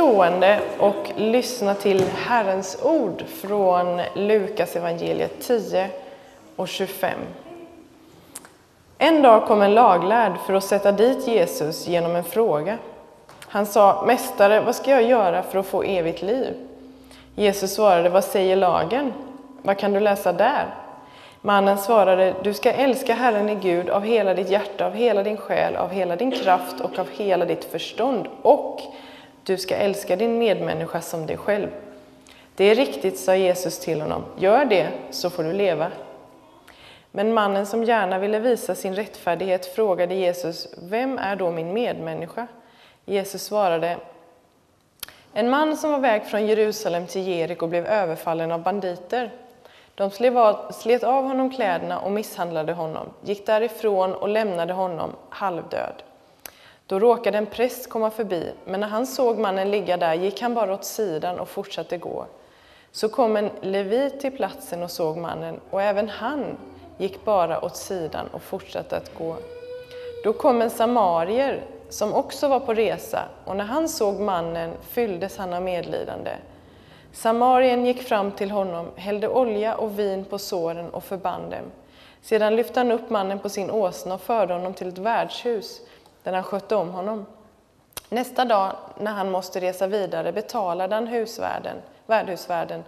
stående och lyssna till Herrens ord från Lukas evangeliet 10 och 25. En dag kom en laglärd för att sätta dit Jesus genom en fråga. Han sa, Mästare, vad ska jag göra för att få evigt liv? Jesus svarade, vad säger lagen? Vad kan du läsa där? Mannen svarade, du ska älska Herren i Gud av hela ditt hjärta, av hela din själ, av hela din kraft och av hela ditt förstånd. Och du ska älska din medmänniska som dig själv. Det är riktigt, sa Jesus till honom. Gör det, så får du leva. Men mannen som gärna ville visa sin rättfärdighet frågade Jesus, vem är då min medmänniska? Jesus svarade, en man som var väg från Jerusalem till Jeriko blev överfallen av banditer. De slet av honom kläderna och misshandlade honom, gick därifrån och lämnade honom halvdöd. Då råkade en präst komma förbi, men när han såg mannen ligga där gick han bara åt sidan och fortsatte gå. Så kom en levit till platsen och såg mannen, och även han gick bara åt sidan och fortsatte att gå. Då kom en samarier som också var på resa, och när han såg mannen fylldes han av medlidande. Samarien gick fram till honom, hällde olja och vin på såren och förband dem. Sedan lyfte han upp mannen på sin åsna och förde honom till ett värdshus, där han skötte om honom. Nästa dag, när han måste resa vidare, betalade han husvärden, värdhusvärden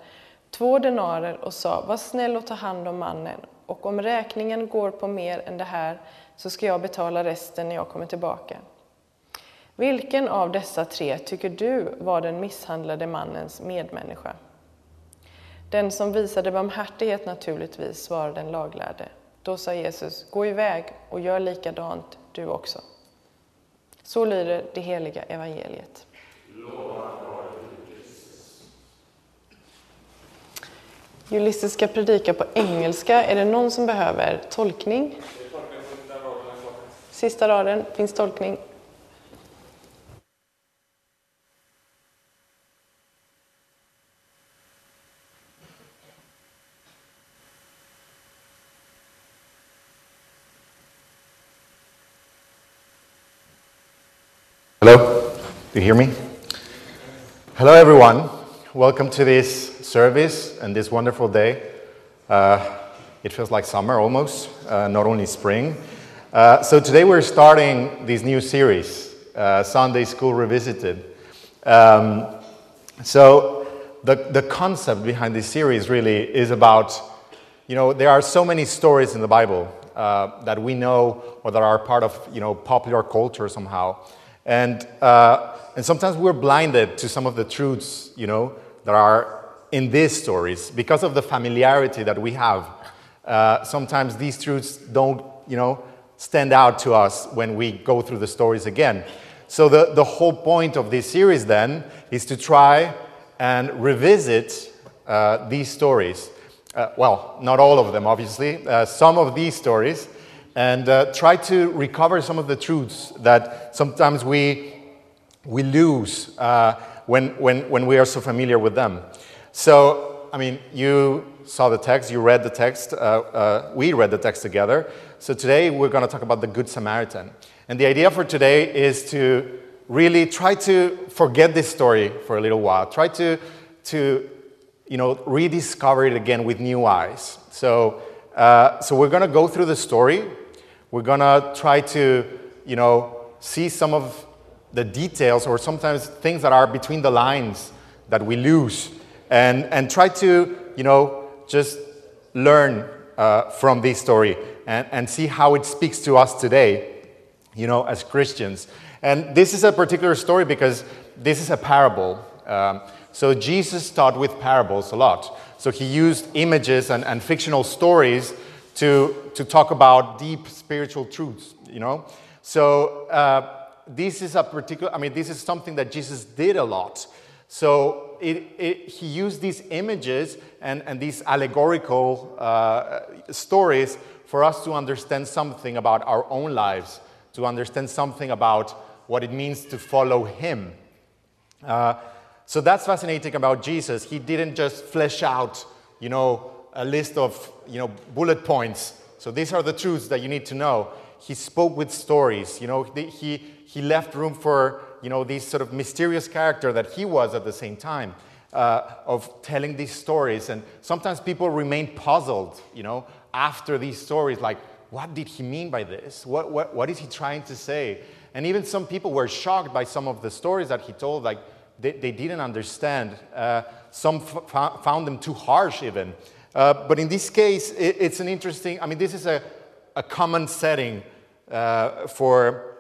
två denarer och sa, var snäll och ta hand om mannen, och om räkningen går på mer än det här så ska jag betala resten när jag kommer tillbaka. Vilken av dessa tre tycker du var den misshandlade mannens medmänniska? Den som visade barmhärtighet naturligtvis, svarade den laglärde. Då sa Jesus, gå iväg och gör likadant du också. Så lyder det heliga evangeliet. Ulysses ska predika på engelska. Är det någon som behöver tolkning? Sista raden, finns tolkning. Hello, do you hear me? Hello, everyone. Welcome to this service and this wonderful day. Uh, it feels like summer almost, uh, not only spring. Uh, so, today we're starting this new series, uh, Sunday School Revisited. Um, so, the, the concept behind this series really is about, you know, there are so many stories in the Bible uh, that we know or that are part of, you know, popular culture somehow. And, uh, and sometimes we're blinded to some of the truths, you know, that are in these stories because of the familiarity that we have. Uh, sometimes these truths don't, you know, stand out to us when we go through the stories again. So the, the whole point of this series then is to try and revisit uh, these stories. Uh, well, not all of them, obviously, uh, some of these stories, and uh, try to recover some of the truths that sometimes we, we lose uh, when, when, when we are so familiar with them. So, I mean, you saw the text, you read the text, uh, uh, we read the text together. So today we're going to talk about the Good Samaritan. And the idea for today is to really try to forget this story for a little while, try to, to you know, rediscover it again with new eyes. So, uh, so we're going to go through the story we're going to try to, you know, see some of the details or sometimes things that are between the lines that we lose and, and try to, you know, just learn uh, from this story and, and see how it speaks to us today, you know, as Christians. And this is a particular story because this is a parable. Um, so Jesus taught with parables a lot. So he used images and, and fictional stories to, to talk about deep spiritual truths, you know? So uh, this is a particular, I mean, this is something that Jesus did a lot. So it, it, he used these images and, and these allegorical uh, stories for us to understand something about our own lives, to understand something about what it means to follow him. Uh, so that's fascinating about Jesus. He didn't just flesh out, you know, a list of you know, bullet points. So these are the truths that you need to know. He spoke with stories. You know, he, he left room for, you know, this sort of mysterious character that he was at the same time. Uh, of telling these stories, and sometimes people remain puzzled, you know, after these stories, like, what did he mean by this? What, what, what is he trying to say? And even some people were shocked by some of the stories that he told, like, they, they didn't understand. Uh, some f- found them too harsh, even. Uh, but in this case, it, it's an interesting, I mean, this is a, a common setting uh, for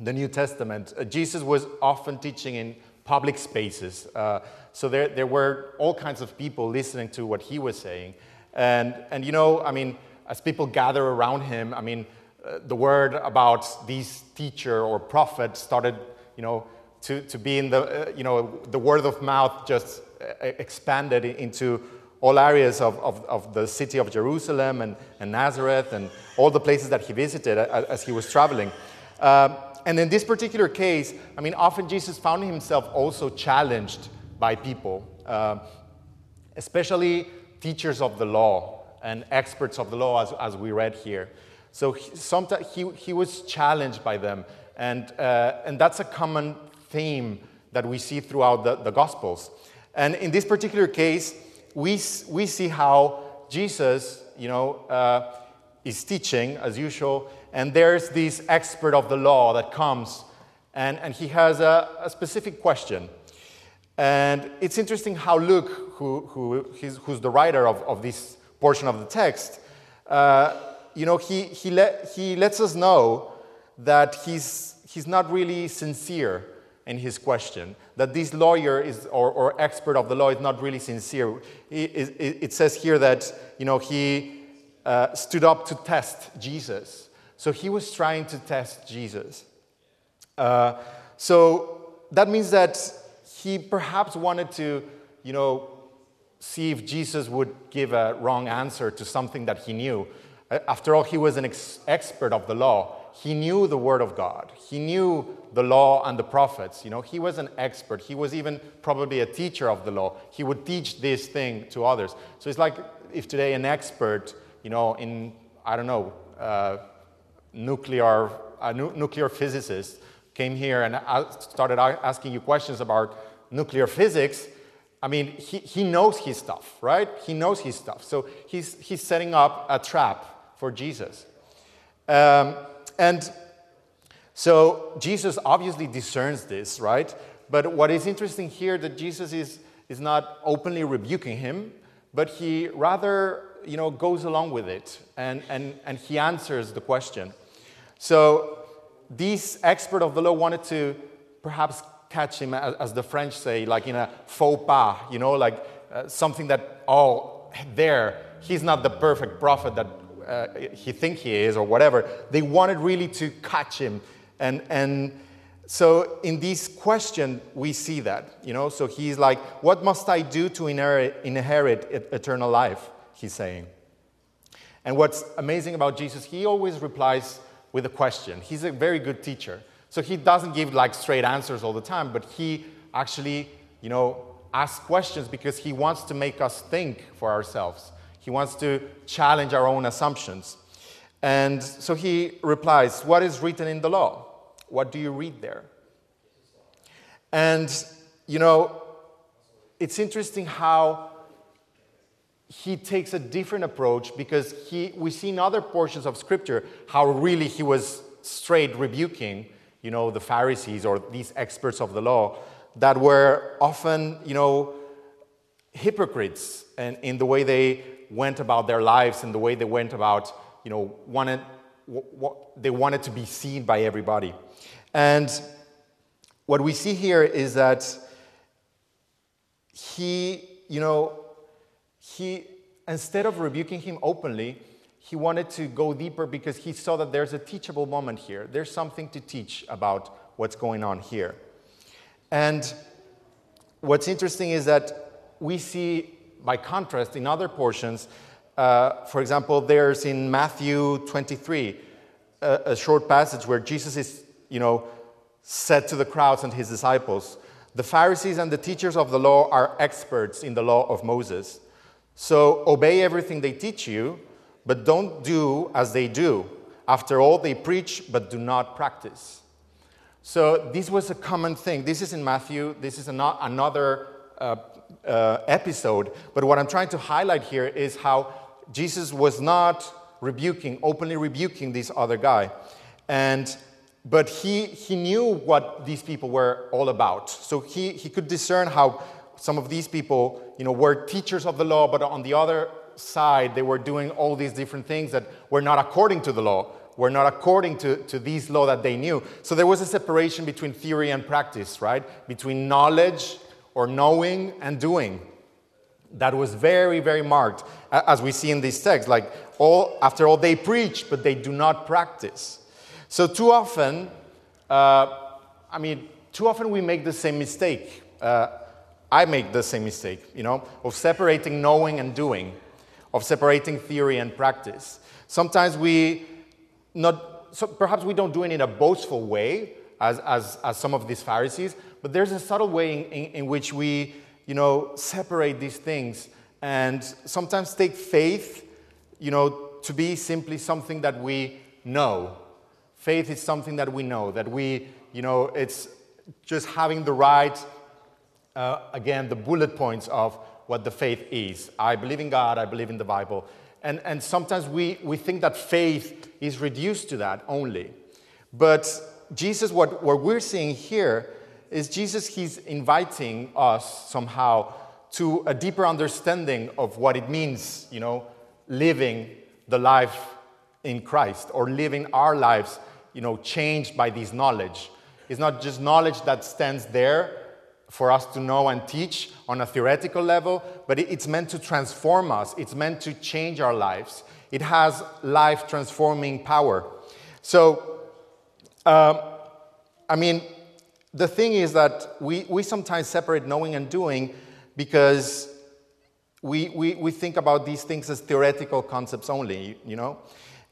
the New Testament. Uh, Jesus was often teaching in public spaces. Uh, so there, there were all kinds of people listening to what he was saying. And, and you know, I mean, as people gather around him, I mean, uh, the word about this teacher or prophet started, you know, to, to be in the, you know, the word of mouth just expanded into all areas of, of, of, the city of Jerusalem and, and Nazareth and all the places that he visited as he was traveling. Um, and in this particular case, I mean, often Jesus found himself also challenged by people, uh, especially teachers of the law and experts of the law, as, as we read here. So he, sometimes he, he was challenged by them. And, uh, and that's a common theme that we see throughout the, the Gospels. And in this particular case, we, we see how Jesus, you know, uh, is teaching as usual, and there's this expert of the law that comes, and, and he has a, a specific question. And it's interesting how Luke, who, who, who's the writer of, of this portion of the text, uh, you know, he, he, let, he lets us know that he's, he's not really sincere in his question, that this lawyer is, or, or expert of the law is not really sincere. It, it, it says here that, you know, he, uh, stood up to test Jesus. So he was trying to test Jesus. Uh, so that means that he perhaps wanted to, you know, see if Jesus would give a wrong answer to something that he knew. Uh, after all, he was an ex- expert of the law. He knew the word of God. He knew the law and the prophets. You know, he was an expert. He was even probably a teacher of the law. He would teach this thing to others. So it's like if today an expert you know, in, I don't know, uh, nuclear, a nu- nuclear physicist came here and started asking you questions about nuclear physics, I mean, he, he knows his stuff, right? He knows his stuff. So he's, he's setting up a trap for Jesus. Um, and so Jesus obviously discerns this, right? But what is interesting here that Jesus is, is not openly rebuking him, but he rather you know, goes along with it and, and, and he answers the question. So this expert of the law wanted to perhaps catch him, as, the French say, like in a faux pas, you know, like uh, something that, oh, there, he's not the perfect prophet that uh, he think he is or whatever. They wanted really to catch him. And, and so in this question, we see that, you know, so he's like, what must I do to inherit, inherit eternal life? he's saying. And what's amazing about Jesus, he always replies with a question. He's a very good teacher. So he doesn't give like straight answers all the time, but he actually, you know, asks questions because he wants to make us think for ourselves. He wants to challenge our own assumptions. And so he replies, What is written in the law? What do you read there? And, you know, it's interesting how he takes a different approach because he, we see in other portions of scripture how really he was straight rebuking you know the pharisees or these experts of the law that were often you know hypocrites and in the way they went about their lives and the way they went about you know wanted what they wanted to be seen by everybody and what we see here is that he you know he, instead of rebuking him openly, he wanted to go deeper because he saw that there's a teachable moment here. There's something to teach about what's going on here. And what's interesting is that we see, by contrast, in other portions, uh, for example, there's in Matthew 23 a, a short passage where Jesus is, you know, said to the crowds and his disciples, The Pharisees and the teachers of the law are experts in the law of Moses. So obey everything they teach you, but don't do as they do. After all, they preach but do not practice. So this was a common thing. This is in Matthew. This is ano- another uh, uh, episode. But what I'm trying to highlight here is how Jesus was not rebuking, openly rebuking this other guy. And but he, he knew what these people were all about. So he, he could discern how some of these people, you know, were teachers of the law, but on the other side, they were doing all these different things that were not according to the law were not according to, to these law that they knew. So there was a separation between theory and practice, right? Between knowledge or knowing and doing. That was very, very marked, as we see in this text. Like, all, after all, they preach, but they do not practice. So, too often, uh, I mean, too often we make the same mistake. Uh, I make the same mistake, you know, of separating knowing and doing, of separating theory and practice. Sometimes we not, so perhaps we don't do it in a boastful way, as, as, as some of these Pharisees, but there's a subtle way in, in, in which we, you know, separate these things and sometimes take faith, you know, to be simply something that we know. Faith is something that we know, that we, you know, it's just having the right, uh, again, the bullet points of what the faith is. I believe in God, I believe in the Bible. And, and sometimes we, we think that faith is reduced to that only. But Jesus, what, what we're seeing here is Jesus, he's inviting us somehow to a deeper understanding of what it means, you know, living the life in Christ or living our lives, you know, changed by this knowledge. It's not just knowledge that stands there for us to know and teach on a theoretical level, but it's meant to transform us. It's meant to change our lives. It has life transforming power. So, um, I mean, the thing is that we, we sometimes separate knowing and doing because we, we, we think about these things as theoretical concepts only, you know?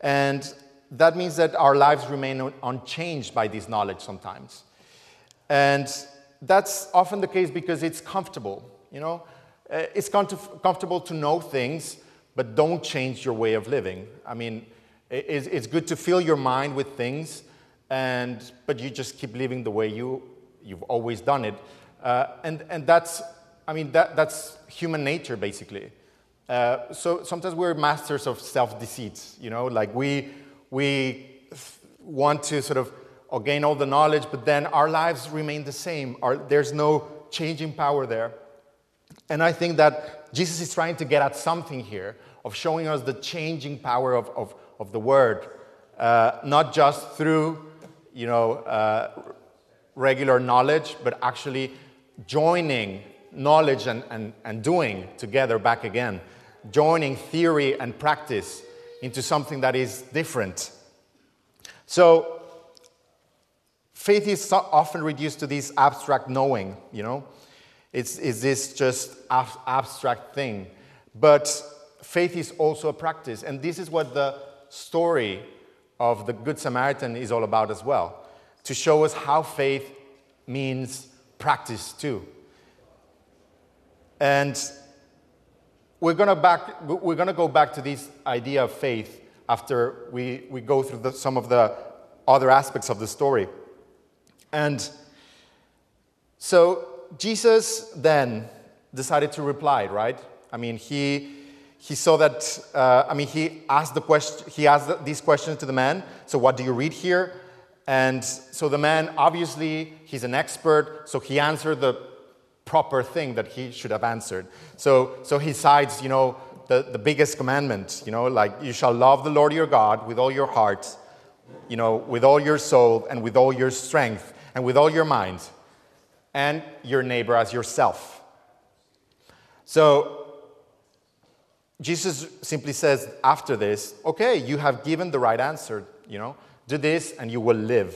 And that means that our lives remain unchanged by this knowledge sometimes. And that's often the case because it's comfortable, you know? Uh, it's comfortable to know things, but don't change your way of living. I mean, it's, good to fill your mind with things, and, but you just keep living the way you, you've always done it. Uh, and, and that's, I mean, that, that's human nature, basically. Uh, so sometimes we're masters of self deceit, you know, like we, we want to sort of gain all the knowledge, but then our lives remain the same. Our, there's no changing power there. And I think that Jesus is trying to get at something here of showing us the changing power of, of, of the Word, uh, not just through you know, uh, regular knowledge, but actually joining knowledge and, and, and doing together back again, joining theory and practice into something that is different. So, faith is often reduced to this abstract knowing, you know? It's, is this just ab- abstract thing? But faith is also a practice. And this is what the story of the Good Samaritan is all about as well to show us how faith means practice too. And we're going to back, we're going to go back to this idea of faith after we, we go through the, some of the other aspects of the story. And so Jesus then decided to reply, right? I mean, he, he saw that, uh, I mean, he asked, the question, he asked these questions to the man. So, what do you read here? And so the man, obviously, he's an expert, so he answered the proper thing that he should have answered. So, so he cites, you know, the, the biggest commandment, you know, like you shall love the Lord your God with all your heart, you know, with all your soul, and with all your strength and with all your mind, and your neighbor as yourself. So, Jesus simply says after this, okay, you have given the right answer, you know, do this and you will live.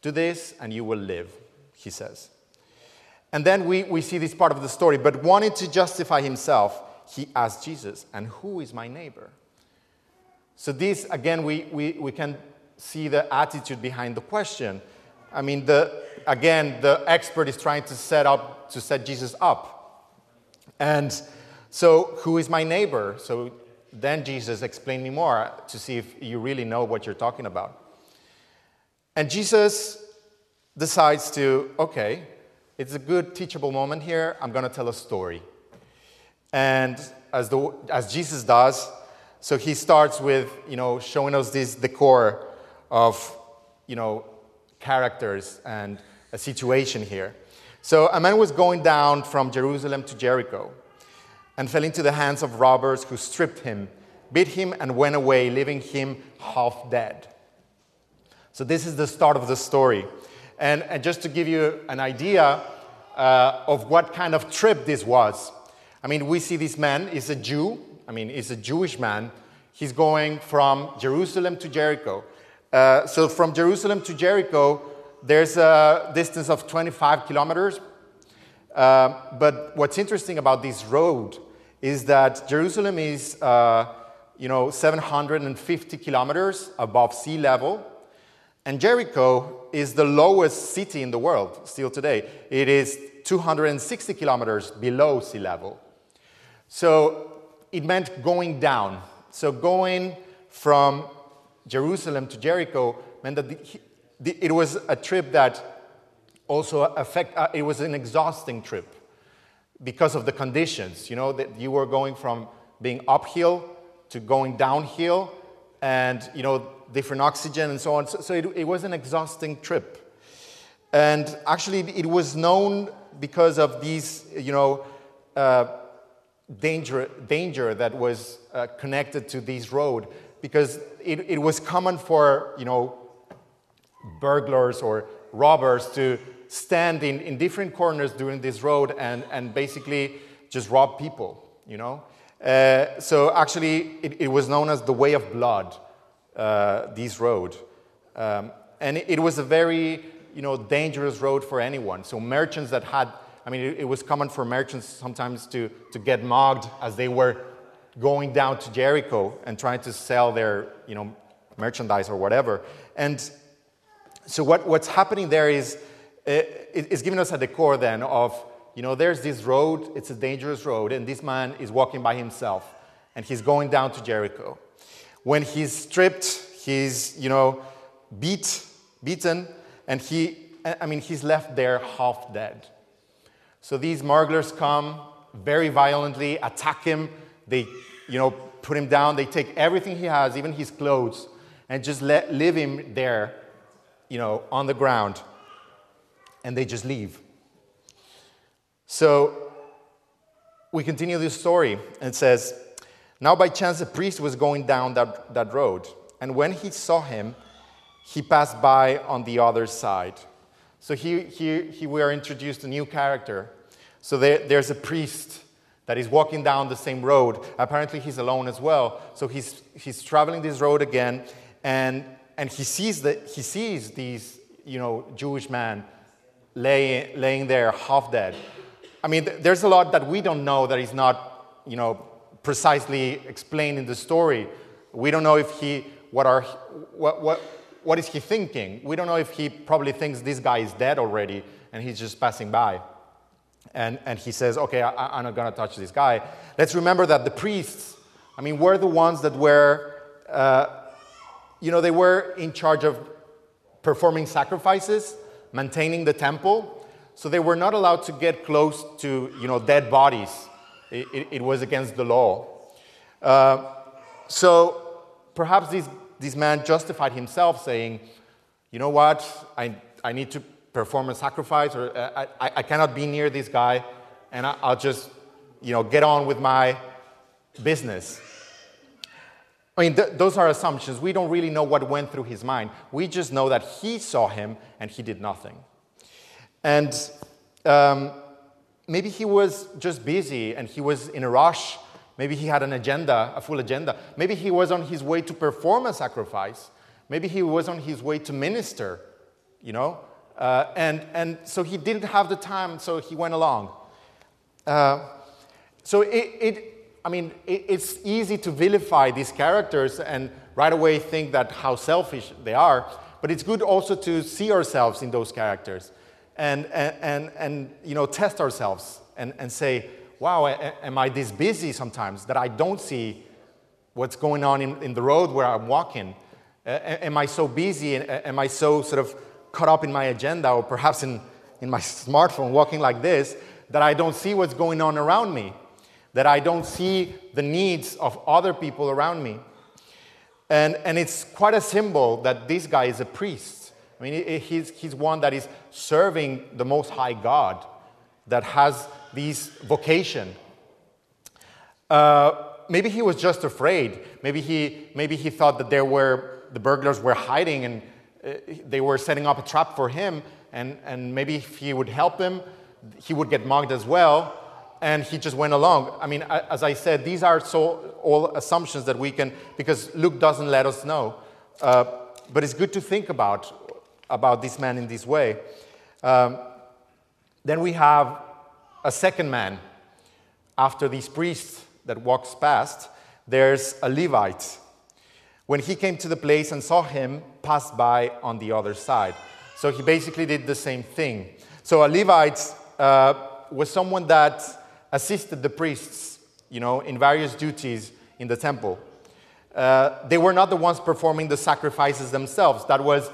Do this and you will live, he says. And then we, we see this part of the story, but wanting to justify himself, he asked Jesus, and who is my neighbor? So, this again, we, we, we can see the attitude behind the question. I mean, the, again, the expert is trying to set up, to set Jesus up. And so, who is my neighbor? So then Jesus explained me more to see if you really know what you're talking about. And Jesus decides to, okay, it's a good teachable moment here. I'm going to tell a story. And as, the, as Jesus does, so he starts with, you know, showing us this decor of, you know, characters and a situation here. So a man was going down from Jerusalem to Jericho and fell into the hands of robbers who stripped him, beat him, and went away, leaving him half dead. So this is the start of the story. And, and just to give you an idea uh, of what kind of trip this was, I mean, we see this man is a Jew. I mean, he's a Jewish man. He's going from Jerusalem to Jericho. Uh, so from Jerusalem to Jericho, there's a distance of 25 kilometers. Uh, but what's interesting about this road is that Jerusalem is, uh, you know, 750 kilometers above sea level, and Jericho is the lowest city in the world still today. It is 260 kilometers below sea level. So it meant going down. So going from Jerusalem to Jericho meant that the, the, it was a trip that also affect, uh, it was an exhausting trip because of the conditions, you know, that you were going from being uphill to going downhill and, you know, different oxygen and so on. So, so it, it was an exhausting trip. And actually, it was known because of these, you know, uh, danger, danger that was uh, connected to this road because it, it was common for, you know, burglars or robbers to stand in, in different corners during this road and, and basically just rob people, you know. Uh, so actually, it, it, was known as the Way of Blood, uh, this road. Um, and it, was a very, you know, dangerous road for anyone. So merchants that had I mean, it, it, was common for merchants sometimes to, to get mugged as they were going down to Jericho and trying to sell their, you know, merchandise or whatever. And so what, what's happening there is it, it's giving us a decor then of, you know, there's this road, it's a dangerous road, and this man is walking by himself, and he's going down to Jericho. When he's stripped, he's, you know, beat, beaten, and he, I mean, he's left there half dead. So these smugglers come very violently, attack him. They, you know, put him down. They take everything he has, even his clothes, and just let, leave him there, you know, on the ground. And they just leave. So we continue this story, and it says, Now by chance a priest was going down that, that road, and when he saw him, he passed by on the other side. So here, here, here we are introduced a new character. So there, there's a priest that is walking down the same road. Apparently, he's alone as well. So he's, he's traveling this road again, and, and he, sees that, he sees these you know, Jewish man lay, laying there half dead. I mean, there's a lot that we don't know that is not you know, precisely explained in the story. We don't know if he, what, are, what, what, what is he thinking? We don't know if he probably thinks this guy is dead already and he's just passing by. And, and he says, okay, I, am not going to touch this guy. Let's remember that the priests, I mean, were the ones that were, uh, you know, they were in charge of performing sacrifices, maintaining the temple. So they were not allowed to get close to, you know, dead bodies. It, it, was against the law. Uh, so perhaps these this man justified himself, saying, You know what? I, I need to perform a sacrifice, or uh, I, I cannot be near this guy, and I, I'll just you know, get on with my business. I mean, th- those are assumptions. We don't really know what went through his mind. We just know that he saw him and he did nothing. And um, maybe he was just busy and he was in a rush Maybe he had an agenda, a full agenda. Maybe he was on his way to perform a sacrifice. Maybe he was on his way to minister, you know? Uh, and, and so he didn't have the time, so he went along. Uh, so it, it, I mean, it, it's easy to vilify these characters and right away think that how selfish they are, but it's good also to see ourselves in those characters and, and, and, you know, test ourselves and, and say, wow, am I this busy sometimes that I don't see what's going on in, in the road where I'm walking? am I so busy? Am I so sort of caught up in my agenda or perhaps in, in my smartphone walking like this that I don't see what's going on around me, that I don't see the needs of other people around me. And, and it's quite a symbol that this guy is a priest. I mean, he's, he's one that is serving the Most High God, that has this vocation. Uh, maybe he was just afraid. Maybe he, maybe he thought that there were, the burglars were hiding and uh, they were setting up a trap for him. And, and maybe if he would help him, he would get mugged as well. And he just went along. I mean, as I said, these are so all assumptions that we can, because Luke doesn't let us know. Uh, but it's good to think about, about this man in this way. Um, then we have a second man after these priests that walks past, there's a Levite. When he came to the place and saw him, passed by on the other side. So he basically did the same thing. So a Levite uh, was someone that assisted the priests, you know, in various duties in the temple. Uh, they were not the ones performing the sacrifices themselves. That was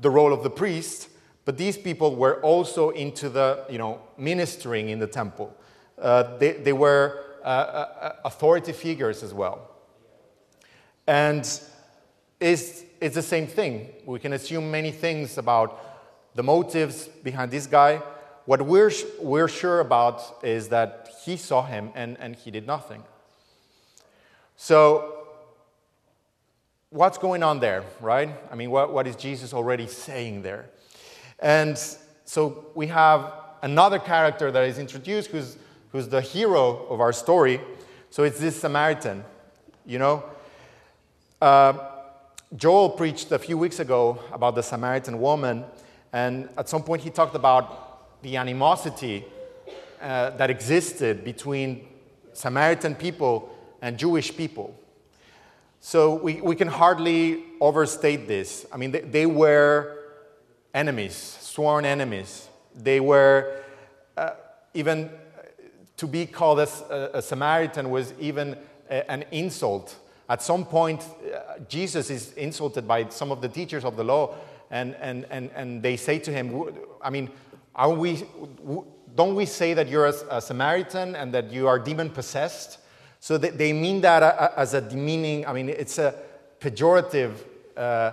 the role of the priest. But these people were also into the, you know, ministering in the temple. Uh, they, they were uh, uh, authority figures as well. And it's, it's the same thing. We can assume many things about the motives behind this guy. What we're, we're sure about is that he saw him and, and he did nothing. So, what's going on there, right? I mean, what, what is Jesus already saying there? And so we have another character that is introduced who's who's the hero of our story. So it's this Samaritan, you know. Uh, Joel preached a few weeks ago about the Samaritan woman, and at some point he talked about the animosity uh, that existed between Samaritan people and Jewish people. So we, we can hardly overstate this. I mean, they, they were enemies, sworn enemies. They were uh, even to be called a, a Samaritan was even a, an insult. At some point, uh, Jesus is insulted by some of the teachers of the law, and, and, and, and they say to him, I mean, are we, don't we say that you're a, a Samaritan and that you are demon possessed? So they, they mean that as a demeaning, I mean, it's a pejorative uh,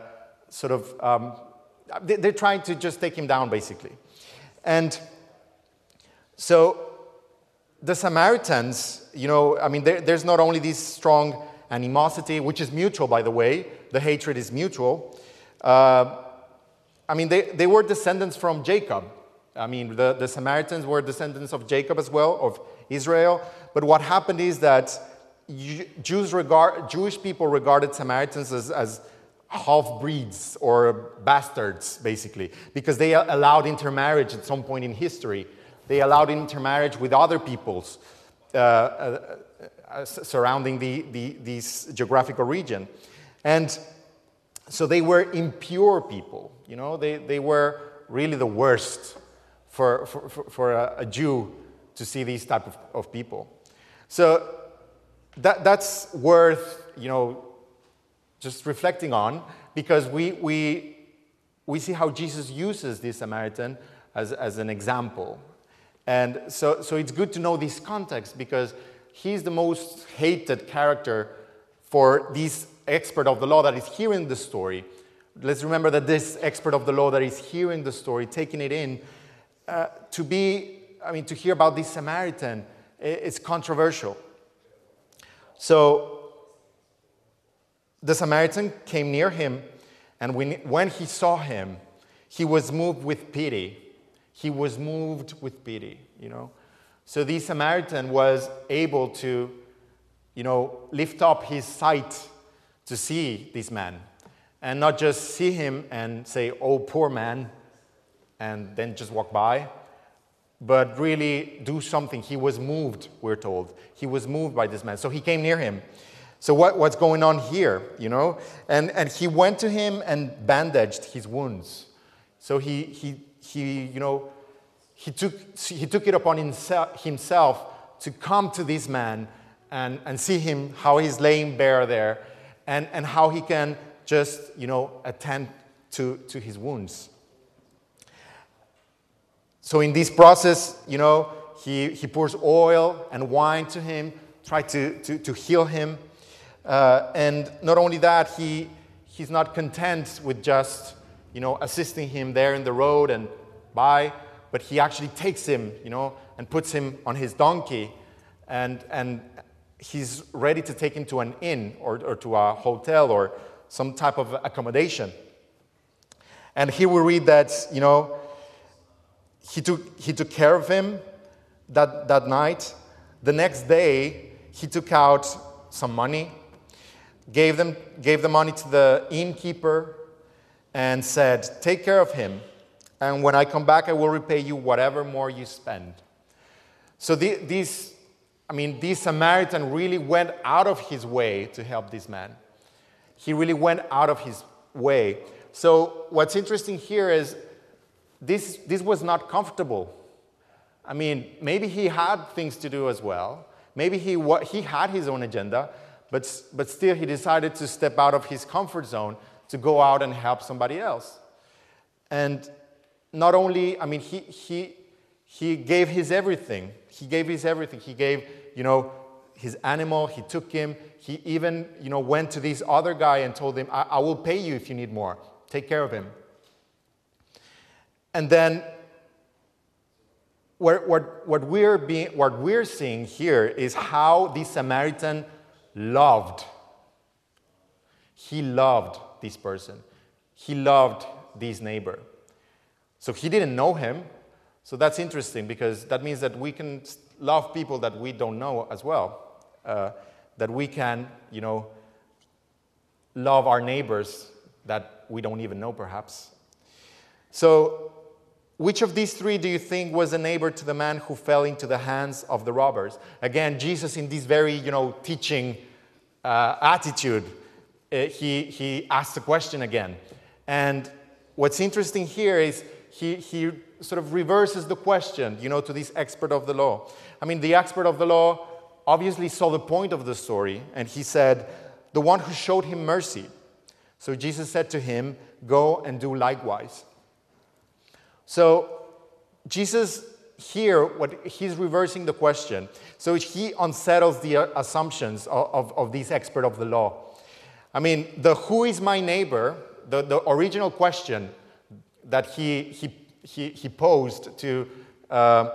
sort of, um, they're trying to just take him down, basically. And so the Samaritans, you know, I mean, there, there's not only this strong animosity, which is mutual, by the way, the hatred is mutual. Uh, I mean, they, they were descendants from Jacob. I mean, the, the Samaritans were descendants of Jacob as well, of Israel. But what happened is that Jews regard, Jewish people regarded Samaritans as, as half breeds or bastards, basically, because they allowed intermarriage at some point in history. They allowed intermarriage with other peoples uh, uh, uh, surrounding the, the, this geographical region. And so they were impure people. You know, they, they were really the worst for, for, for a, a, Jew to see these type of, of people. So that, that's worth, you know, just reflecting on because we, we, we see how Jesus uses this Samaritan as, as an example. And so, so it's good to know this context because he's the most hated character for this expert of the law that is hearing the story. Let's remember that this expert of the law that is hearing the story, taking it in, uh, to be, I mean, to hear about this Samaritan, it's controversial. So the Samaritan came near him, and when, he saw him, he was moved with pity he was moved with pity, you know. So the Samaritan was able to, you know, lift up his sight to see this man and not just see him and say, oh, poor man, and then just walk by, but really do something. He was moved, we're told. He was moved by this man. So he came near him. So what, what's going on here, you know? And, and he went to him and bandaged his wounds. So he, he he, you know, he took, he took it upon himself to come to this man and, and see him, how he's laying bare there, and, and how he can just, you know, attend to, to his wounds. So in this process, you know, he, he pours oil and wine to him, try to, to, to heal him. Uh, and not only that, he, he's not content with just, you know, assisting him there in the road and by, but he actually takes him, you know, and puts him on his donkey and, and he's ready to take him to an inn or, or to a hotel or some type of accommodation. And here we read that, you know, he took, he took care of him that, that night. The next day, he took out some money, gave, them, gave the money to the innkeeper, and said, Take care of him, and when I come back, I will repay you whatever more you spend. So the, I mean, this Samaritan really went out of his way to help this man. He really went out of his way. So what's interesting here is this, this was not comfortable. I mean, maybe he had things to do as well. Maybe he, he had his own agenda, but, but still he decided to step out of his comfort zone to go out and help somebody else. And not only, I mean, he, he, he gave his everything. He gave his everything. He gave, you know, his animal, he took him. He even, you know, went to this other guy and told him, I, I will pay you if you need more. Take care of him. And then what, what, what, we're being, what we're seeing here is how the Samaritan loved. He loved this person. He loved this neighbor. So he didn't know him. So that's interesting because that means that we can love people that we don't know as well. Uh, that we can, you know, love our neighbors that we don't even know perhaps. So which of these three do you think was a neighbor to the man who fell into the hands of the robbers? Again, Jesus, in this very, you know, teaching uh, attitude, uh, he, he asked the question again. And what's interesting here is he, he sort of reverses the question, you know, to this expert of the law. I mean, the expert of the law obviously saw the point of the story, and he said, The one who showed him mercy. So Jesus said to him, Go and do likewise. So Jesus here, what he's reversing the question. So he unsettles the uh, assumptions of, of, of this expert of the law. I mean, the who is my neighbor, the, the original question that he, he, he, he posed to, uh,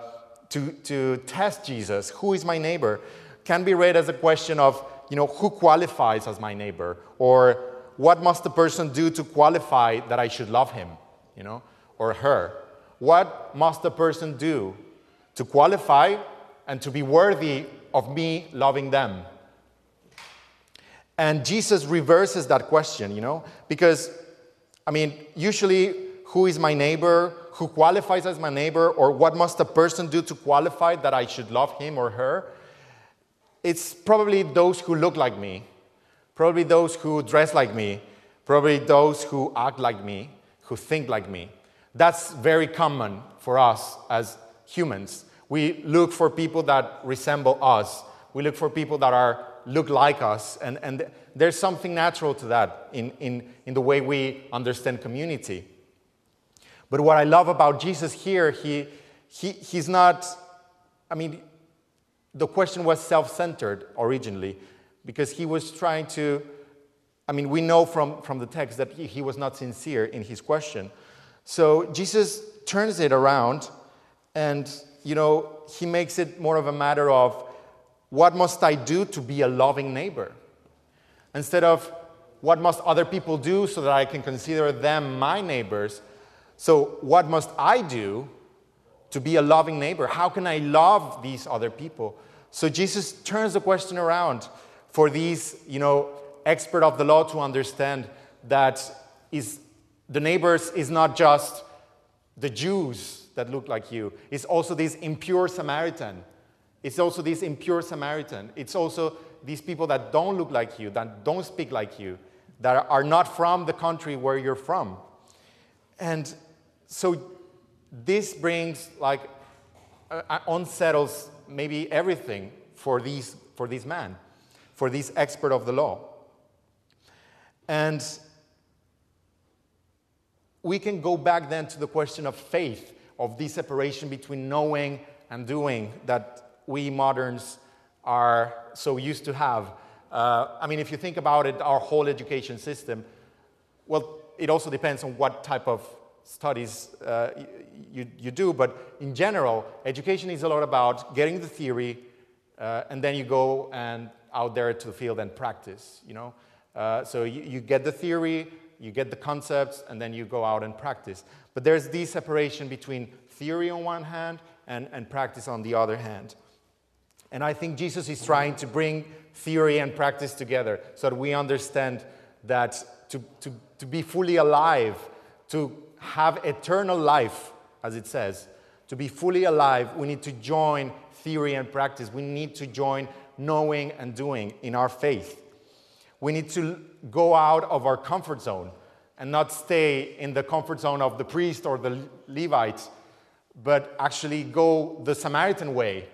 to, to test Jesus, who is my neighbor, can be read as a question of, you know, who qualifies as my neighbor? Or what must the person do to qualify that I should love him, you know, or her? What must a person do to qualify and to be worthy of me loving them? And Jesus reverses that question, you know, because, I mean, usually, who is my neighbor? Who qualifies as my neighbor? Or what must a person do to qualify that I should love him or her? It's probably those who look like me, probably those who dress like me, probably those who act like me, who think like me. That's very common for us as humans. We look for people that resemble us. We look for people that are look like us. And, and there's something natural to that in, in, in the way we understand community. But what I love about Jesus here, he, he, he's not, I mean, the question was self centered originally because he was trying to, I mean, we know from, from the text that he, he was not sincere in his question. So Jesus turns it around and, you know, he makes it more of a matter of what must I do to be a loving neighbor? Instead of what must other people do so that I can consider them my neighbors? So, what must I do to be a loving neighbor? How can I love these other people? So, Jesus turns the question around for these, you know, expert of the law to understand that is the neighbors is not just the Jews that look like you, it's also this impure Samaritan. It's also this impure Samaritan. It's also these people that don't look like you, that don't speak like you, that are not from the country where you're from. And so this brings like uh, unsettles maybe everything for these for this man, for this expert of the law. And we can go back then to the question of faith of this separation between knowing and doing that we moderns are so used to have. Uh, I mean, if you think about it, our whole education system, well, it also depends on what type of studies uh, you, you do, but in general, education is a lot about getting the theory, uh, and then you go and out there to the field and practice, you know? Uh, so you, you get the theory, you get the concepts, and then you go out and practice. But there's this separation between theory on one hand and, and practice on the other hand. And I think Jesus is trying to bring theory and practice together so that we understand that to, to, to be fully alive, to have eternal life, as it says, to be fully alive, we need to join theory and practice. We need to join knowing and doing in our faith. We need to go out of our comfort zone and not stay in the comfort zone of the priest or the Levite, but actually go the Samaritan way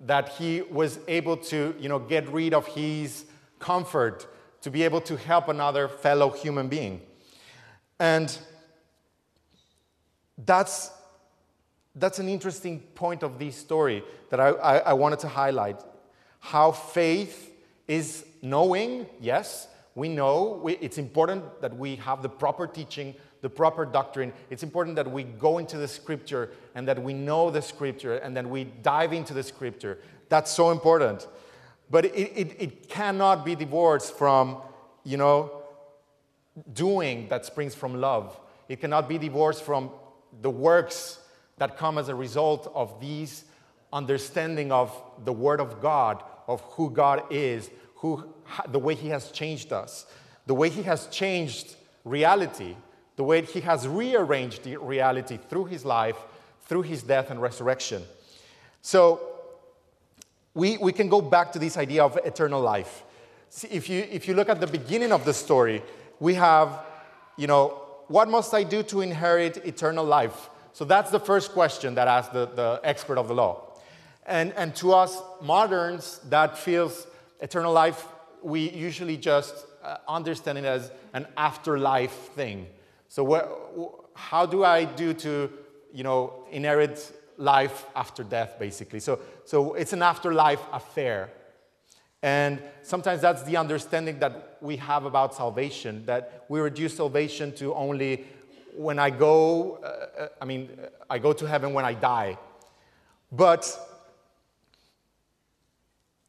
that he was able to you know, get rid of his comfort to be able to help another fellow human being. And that's, that's an interesting point of this story that I, I, I wanted to highlight. How faith is knowing, yes, we know we, it's important that we have the proper teaching, the proper doctrine. It's important that we go into the scripture and that we know the scripture and that we dive into the scripture. That's so important. But it, it, it cannot be divorced from, you know, doing that springs from love. It cannot be divorced from the works that come as a result of these understanding of the Word of God, of who God is, who, the way He has changed us, the way He has changed reality, the way He has rearranged the reality through His life, through His death and resurrection. So, we, we can go back to this idea of eternal life. See, if, you, if you look at the beginning of the story, we have, you know, what must I do to inherit eternal life? So that's the first question that asks the, the expert of the law. And, and to us moderns, that feels eternal life, we usually just uh, understand it as an afterlife thing. So, what, how do I do to, you know, inherit life after death, basically? So, so it's an afterlife affair. And sometimes that's the understanding that we have about salvation, that we reduce salvation to only when I go, uh, uh, I mean, I go to heaven when I die. But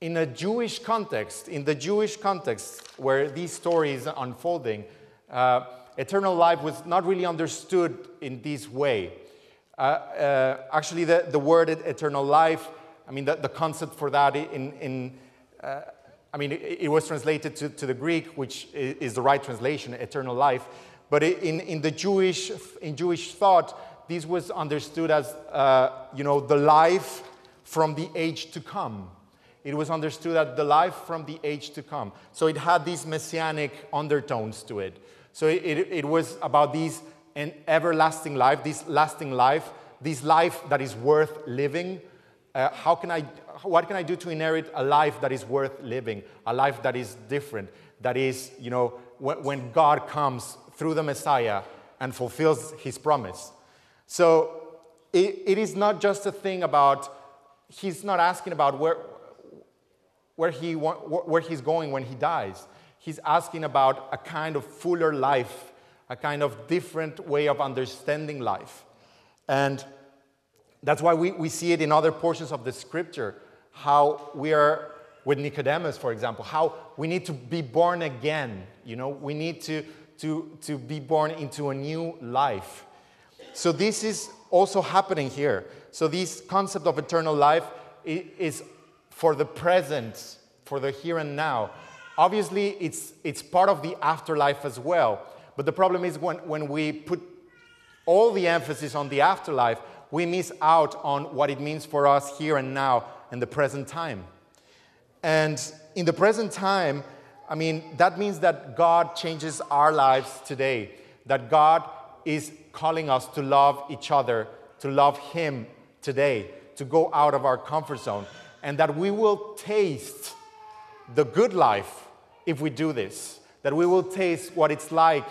in a Jewish context, in the Jewish context where these stories are unfolding, uh, eternal life was not really understood in this way. Uh, uh, actually, the, the word eternal life, I mean, the, the concept for that in, in uh, I mean, it, it, was translated to, to the Greek, which is the right translation, eternal life. But in, in the Jewish, in Jewish thought, this was understood as, uh, you know, the life from the age to come. It was understood as the life from the age to come. So it had these messianic undertones to it. So it, it, it was about this an everlasting life, this lasting life, this life that is worth living. Uh, how can I what can I do to inherit a life that is worth living, a life that is different, that is, you know, when, when God comes through the Messiah and fulfills his promise. So it, it is not just a thing about, he's not asking about where, where, he, where he's going when he dies. He's asking about a kind of fuller life, a kind of different way of understanding life. And that's why we, we see it in other portions of the scripture how we are with Nicodemus, for example, how we need to be born again. You know, we need to, to, to be born into a new life. So this is also happening here. So this concept of eternal life is for the present, for the here and now. Obviously, it's, it's part of the afterlife as well. But the problem is when, when we put all the emphasis on the afterlife, we miss out on what it means for us here and now in the present time. And in the present time, I mean, that means that God changes our lives today, that God is calling us to love each other, to love Him today, to go out of our comfort zone, and that we will taste the good life if we do this, that we will taste what it's like,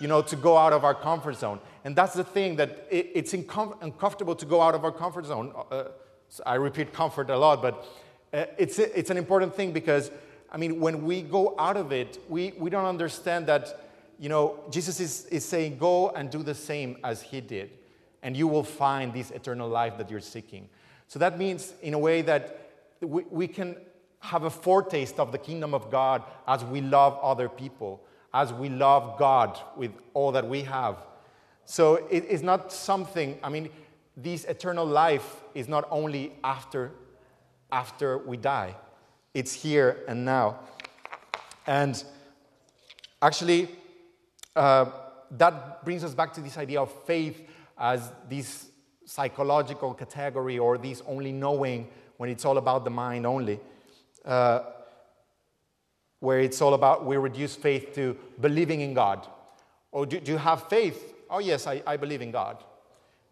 you know, to go out of our comfort zone. And that's the thing that it, it's uncomfortable to go out of our comfort zone. Uh, I repeat comfort a lot, but uh, it's, it's an important thing because, I mean, when we go out of it, we, we don't understand that, you know, Jesus is, is saying, go and do the same as he did, and you will find this eternal life that you're seeking. So that means, in a way, that we, we can have a foretaste of the kingdom of God as we love other people, as we love God with all that we have. So it is not something, I mean, this eternal life is not only after after we die. It's here and now. And actually, uh, that brings us back to this idea of faith as this psychological category or this only knowing when it's all about the mind only. Uh, where it's all about, we reduce faith to believing in God. Or do, do you have faith? Oh, yes, I, I believe in God.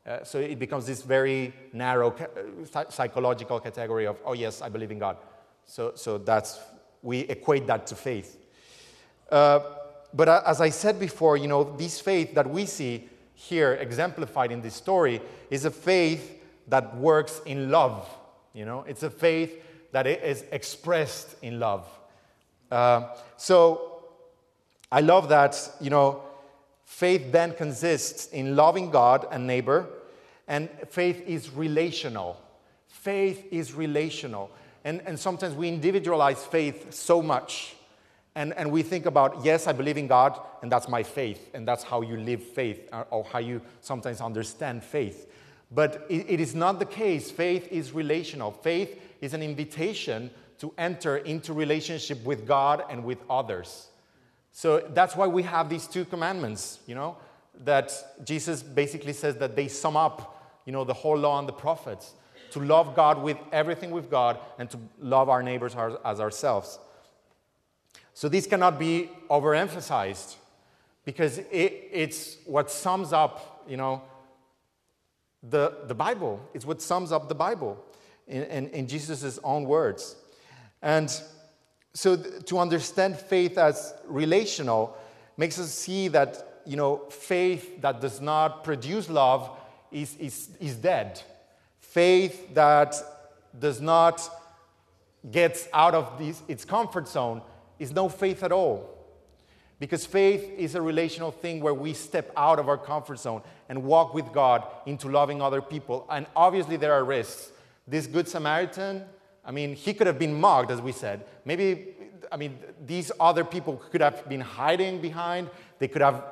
Uh, so it becomes this very narrow uh, psychological category of, oh, yes, I believe in God. So, so that's, we equate that to faith. Uh, but uh, as I said before, you know, this faith that we see here exemplified in this story is a faith that works in love. You know, it's a faith that is expressed in love. Uh, so I love that, you know, Faith then consists in loving God and neighbor, and faith is relational. Faith is relational. And, and sometimes we individualize faith so much. And, and we think about, yes, I believe in God, and that's my faith, and that's how you live faith, or, or how you sometimes understand faith. But it, it is not the case. Faith is relational. Faith is an invitation to enter into relationship with God and with others. So that's why we have these two commandments, you know, that Jesus basically says that they sum up, you know, the whole law and the prophets to love God with everything we've got and to love our neighbors as ourselves. So these cannot be overemphasized because it, it's what sums up, you know, the, the Bible. It's what sums up the Bible in, in, in Jesus' own words. And so th- to understand faith as relational makes us see that you know faith that does not produce love is, is, is dead faith that does not get out of this, its comfort zone is no faith at all because faith is a relational thing where we step out of our comfort zone and walk with god into loving other people and obviously there are risks this good samaritan I mean, he could have been mugged, as we said. Maybe, I mean, these other people could have been hiding behind, they could have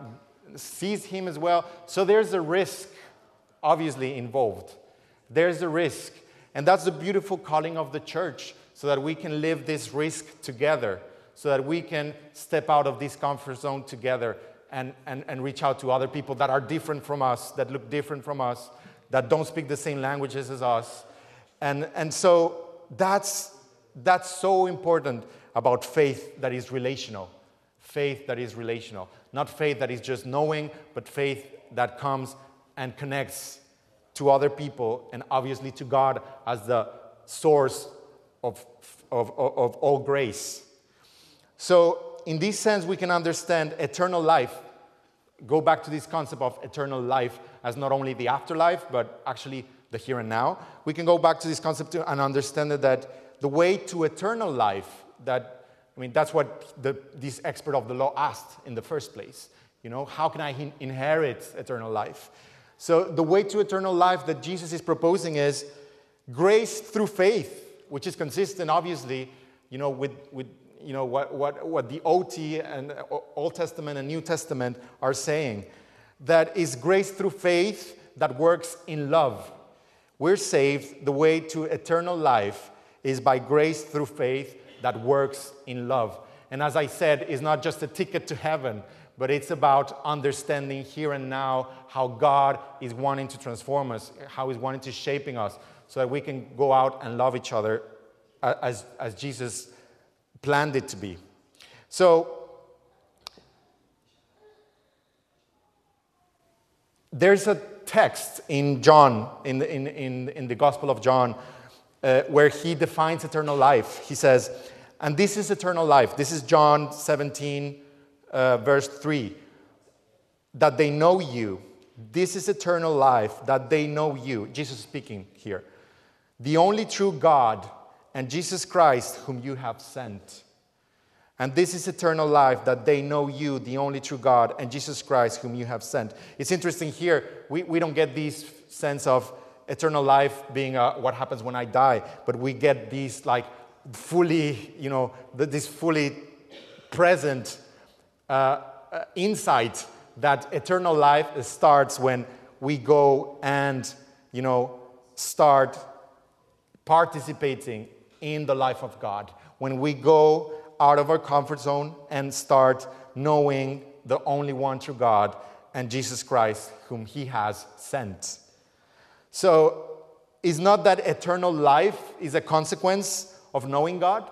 seized him as well. So there's a risk, obviously, involved. There's a risk. And that's the beautiful calling of the church, so that we can live this risk together, so that we can step out of this comfort zone together and, and, and reach out to other people that are different from us, that look different from us, that don't speak the same languages as us. And, and so that's, that's so important about faith that is relational. Faith that is relational. Not faith that is just knowing, but faith that comes and connects to other people and obviously to God as the source of, of, of, of all grace. So, in this sense, we can understand eternal life. Go back to this concept of eternal life as not only the afterlife, but actually the here and now, we can go back to this concept and understand that the way to eternal life, that, I mean, that's what the, this expert of the law asked in the first place. You know, how can I in- inherit eternal life? So, the way to eternal life that Jesus is proposing is grace through faith, which is consistent, obviously, you know, with, with you know, what, what, what the OT and uh, Old Testament and New Testament are saying. That is grace through faith that works in love. We're saved, the way to eternal life is by grace through faith that works in love. And as I said, it's not just a ticket to heaven, but it's about understanding here and now how God is wanting to transform us, how He's wanting to shaping us, so that we can go out and love each other uh, as, as Jesus planned it to be. So, there's a text in John, in the, in, in, in the Gospel of John, uh, where he defines eternal life. He says, and this is eternal life. This is John 17, uh, verse 3. That they know you, This is eternal life, that they know you. Jesus speaking here. The only true God and Jesus Christ, whom you have sent. And this is eternal life, that they know you, the only true God, and Jesus Christ, whom you have sent. It's interesting here, we, we don't get this sense of eternal life being uh, what happens when I die, but we get these like fully, you know, this fully present uh, uh, insight that eternal life starts when we go and, you know, start participating in the life of God. When we go out of our comfort zone and start knowing the only one true God and Jesus Christ, whom He has sent. So, it's not that eternal life is a consequence of knowing God.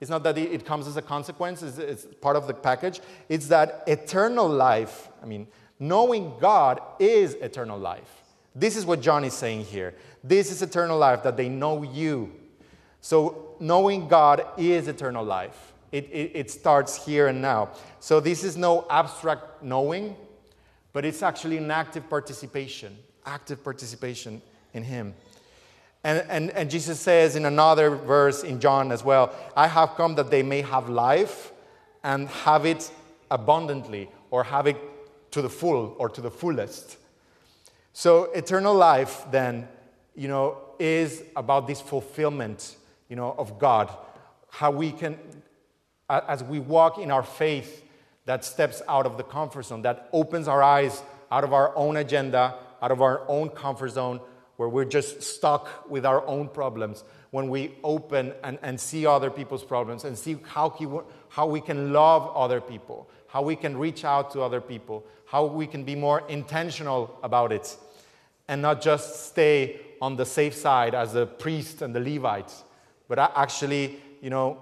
It's not that it comes as a consequence, it's, it's part of the package. It's that eternal life, I mean, knowing God is eternal life. This is what John is saying here. This is eternal life, that they know you. So, knowing God is eternal life. It, it, it, starts here and now. So, this is no abstract knowing, but it's actually an active participation, active participation in Him. And, and, and Jesus says in another verse in John as well, I have come that they may have life and have it abundantly, or have it to the full or to the fullest. So, eternal life then, you know, is about this fulfillment, you know, of God. How we can, as we walk in our faith, that steps out of the comfort zone, that opens our eyes out of our own agenda, out of our own comfort zone, where we're just stuck with our own problems, when we open and, and see other people's problems and see how, he, how we can love other people, how we can reach out to other people, how we can be more intentional about it, and not just stay on the safe side as the priest and the Levites, but actually, you know,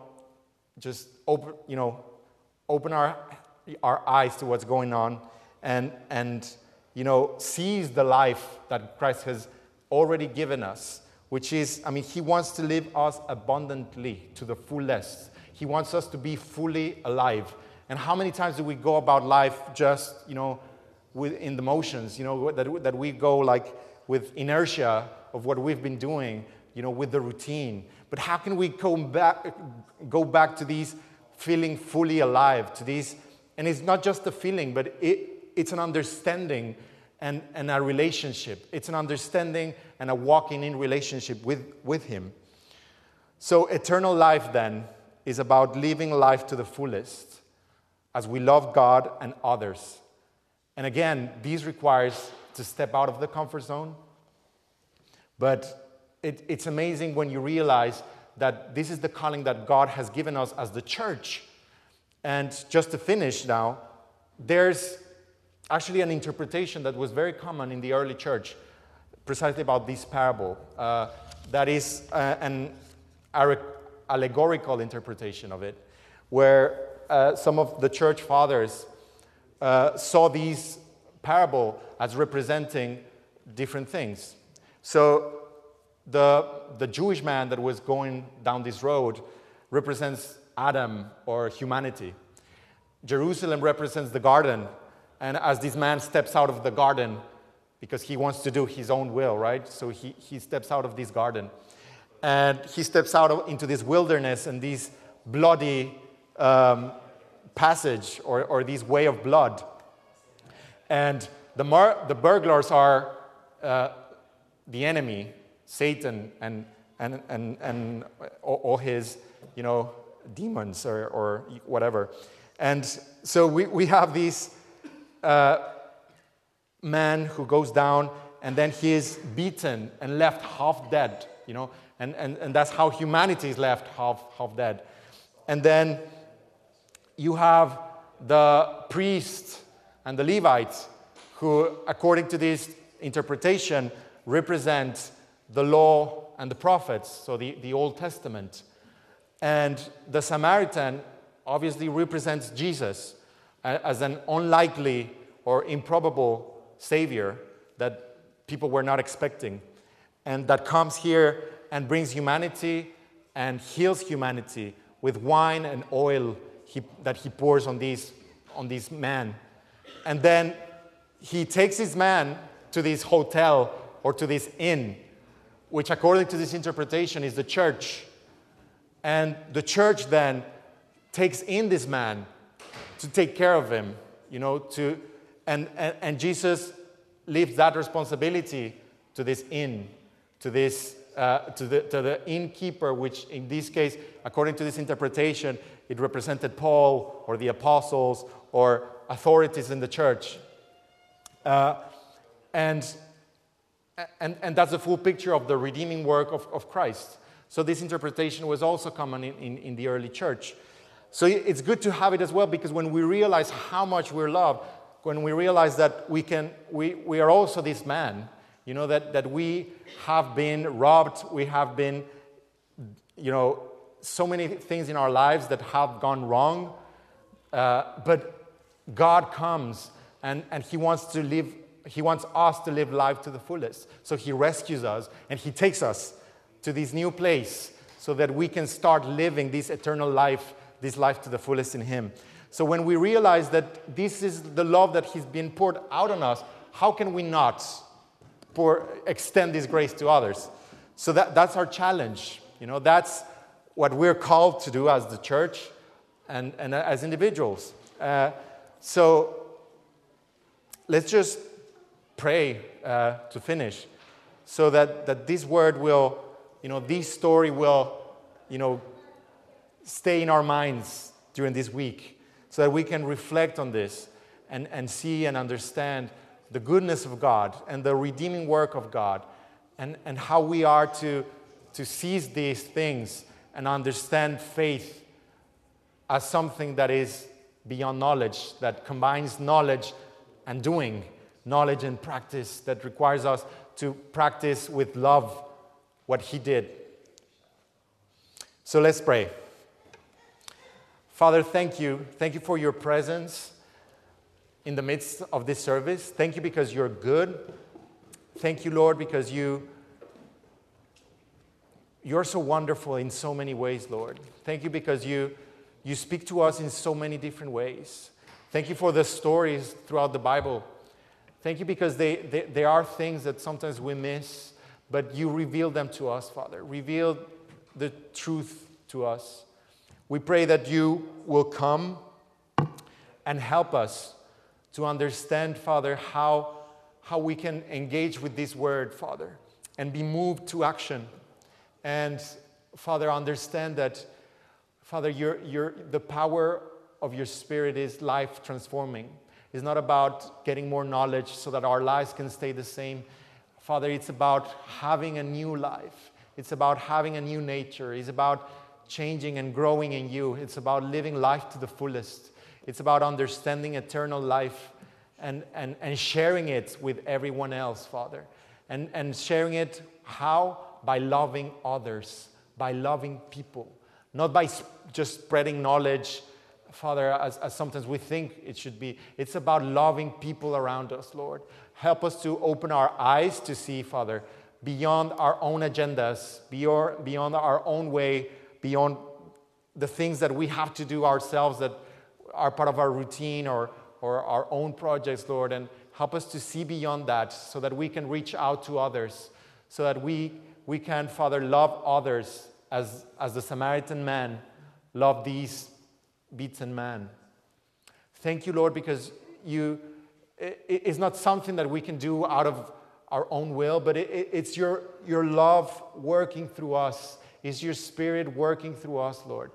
just open, you know, open our, our eyes to what's going on and, and, you know, seize the life that Christ has already given us, which is, I mean, He wants to live us abundantly to the fullest. He wants us to be fully alive. And how many times do we go about life just, you know, with, in the motions, you know, that, that we go like with inertia of what we've been doing, you know, with the routine. But how can we go back, go back to these feeling fully alive, to these, and it's not just a feeling, but it, it's an understanding and, and a relationship. It's an understanding and a walking in relationship with, with Him. So, eternal life then is about living life to the fullest as we love God and others. And again, this requires to step out of the comfort zone. But it, it's amazing when you realize that this is the calling that God has given us as the church. And just to finish now, there's actually an interpretation that was very common in the early church precisely about this parable. Uh, that is uh, an allegorical interpretation of it, where uh, some of the church fathers uh, saw these parable as representing different things. So the, the Jewish man that was going down this road represents Adam or humanity. Jerusalem represents the garden and as this man steps out of the garden, because he wants to do his own will, right? So he, he steps out of this garden. And he steps out of, into this wilderness and this bloody um, passage or, or this way of blood. And the, mar- the burglars are uh, the enemy, Satan, and, and, and, and all his, you know, demons or, or whatever. And so we, we have this uh, man who goes down and then he is beaten and left half dead, you know, and, and, and that's how humanity is left half, half dead. And then you have the priests and the Levites who, according to this interpretation, represent the law and the prophets, so the, the Old Testament. And the Samaritan obviously represents Jesus as an unlikely or improbable Savior that people were not expecting, and that comes here and brings humanity and heals humanity with wine and oil he, that he pours on these on this man. And then he takes his man to this hotel or to this inn, which, according to this interpretation, is the church. And the church then takes in this man to take care of him, you know, to, and, and, and Jesus leaves that responsibility to this inn, to this uh, to, the, to the innkeeper, which in this case, according to this interpretation, it represented Paul or the apostles or authorities in the church. Uh, and, and, and that's the full picture of the redeeming work of, of Christ. So, this interpretation was also common in, in, in the early church. So, it's good to have it as well because when we realize how much we're loved, when we realize that we, can, we, we are also this man, you know, that, that we have been robbed, we have been, you know, so many things in our lives that have gone wrong. Uh, but God comes and, and He wants to live, He wants us to live life to the fullest. So He rescues us and He takes us to this new place so that we can start living this eternal life, this life to the fullest in Him. So when we realize that this is the love that He's been poured out on us, how can we not? pour, extend this grace to others. So that, that's our challenge. You know, that's what we're called to do as the church and, and as individuals. Uh, so let's just pray uh, to finish so that, that this word will, you know, this story will, you know, stay in our minds during this week so that we can reflect on this and, and see and understand the goodness of God and the redeeming work of God, and, and how we are to, to seize these things and understand faith as something that is beyond knowledge, that combines knowledge and doing, knowledge and practice, that requires us to practice with love what He did. So let's pray. Father, thank you. Thank you for your presence in the midst of this service. Thank you because you're good. Thank you, Lord, because you you're so wonderful in so many ways, Lord. Thank you because you you speak to us in so many different ways. Thank you for the stories throughout the Bible. Thank you because they, they, they are things that sometimes we miss, but you reveal them to us, Father. Reveal the truth to us. We pray that you will come and help us to understand, Father, how, how we can engage with this word, Father, and be moved to action. And, Father, understand that, Father, the power of your Spirit is life transforming. It's not about getting more knowledge so that our lives can stay the same. Father, it's about having a new life. It's about having a new nature. It's about changing and growing in you. It's about living life to the fullest. It's about understanding eternal life and, and, and sharing it with everyone else, Father. And, and sharing it how? By loving others, by loving people, not by just spreading knowledge, Father, as, as sometimes we think it should be. It's about loving people around us, Lord. Help us to open our eyes to see, Father, beyond our own agendas, beyond, beyond our own way, beyond the things that we have to do ourselves that are part of our routine or, or our own projects, Lord, and help us to see beyond that so that we can reach out to others, so that we, we can, Father, love others as, as the Samaritan man loved these beaten man. Thank you, Lord, because you, it, it's not something that we can do out of our own will, but it, it, it's your, your love working through us. It's your spirit working through us, Lord.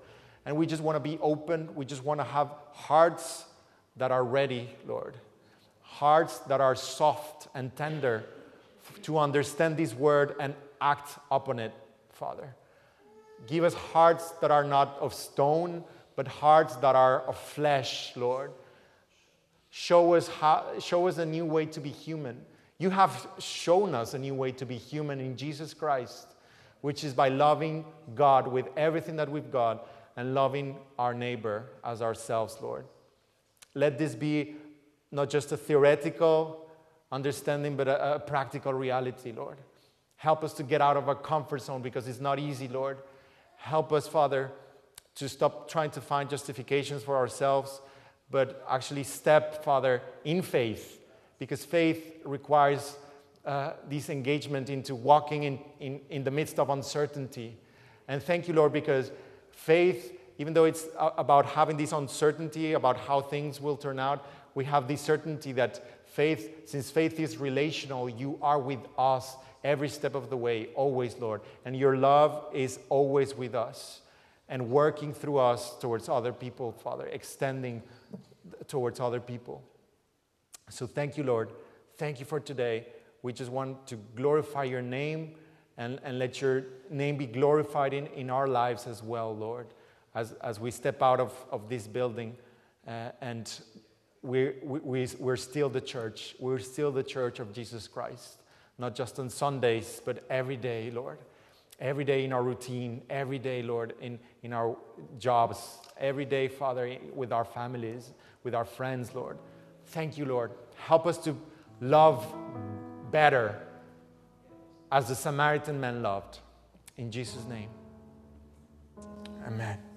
And we just want to be open. We just want to have hearts that are ready, Lord. Hearts that are soft and tender to understand this word and act upon it, Father. Give us hearts that are not of stone, but hearts that are of flesh, Lord. Show us, how, show us a new way to be human. You have shown us a new way to be human in Jesus Christ, which is by loving God with everything that we've got and loving our neighbor as ourselves, Lord. Let this be not just a theoretical understanding, but a, a, practical reality, Lord. Help us to get out of our comfort zone because it's not easy, Lord. Help us, Father, to stop trying to find justifications for ourselves, but actually step, Father, in faith, because faith requires uh, this engagement into walking in, in, in the midst of uncertainty. And thank you, Lord, because faith, even though it's about having this uncertainty about how things will turn out, we have this certainty that faith, since faith is relational, you are with us every step of the way, always, Lord. And your love is always with us and working through us towards other people, Father, extending towards other people. So thank you, Lord. Thank you for today. We just want to glorify your name and, and let your name be glorified in, in our lives as well, Lord, as, as we step out of, of this building uh, and we're, we, we're still the church. We're still the church of Jesus Christ, not just on Sundays, but every day, Lord. Every day in our routine, every day, Lord, in, in our jobs, every day, Father, with our families, with our friends, Lord. Thank you, Lord. Help us to love better as the Samaritan man loved. In Jesus' name. Amen.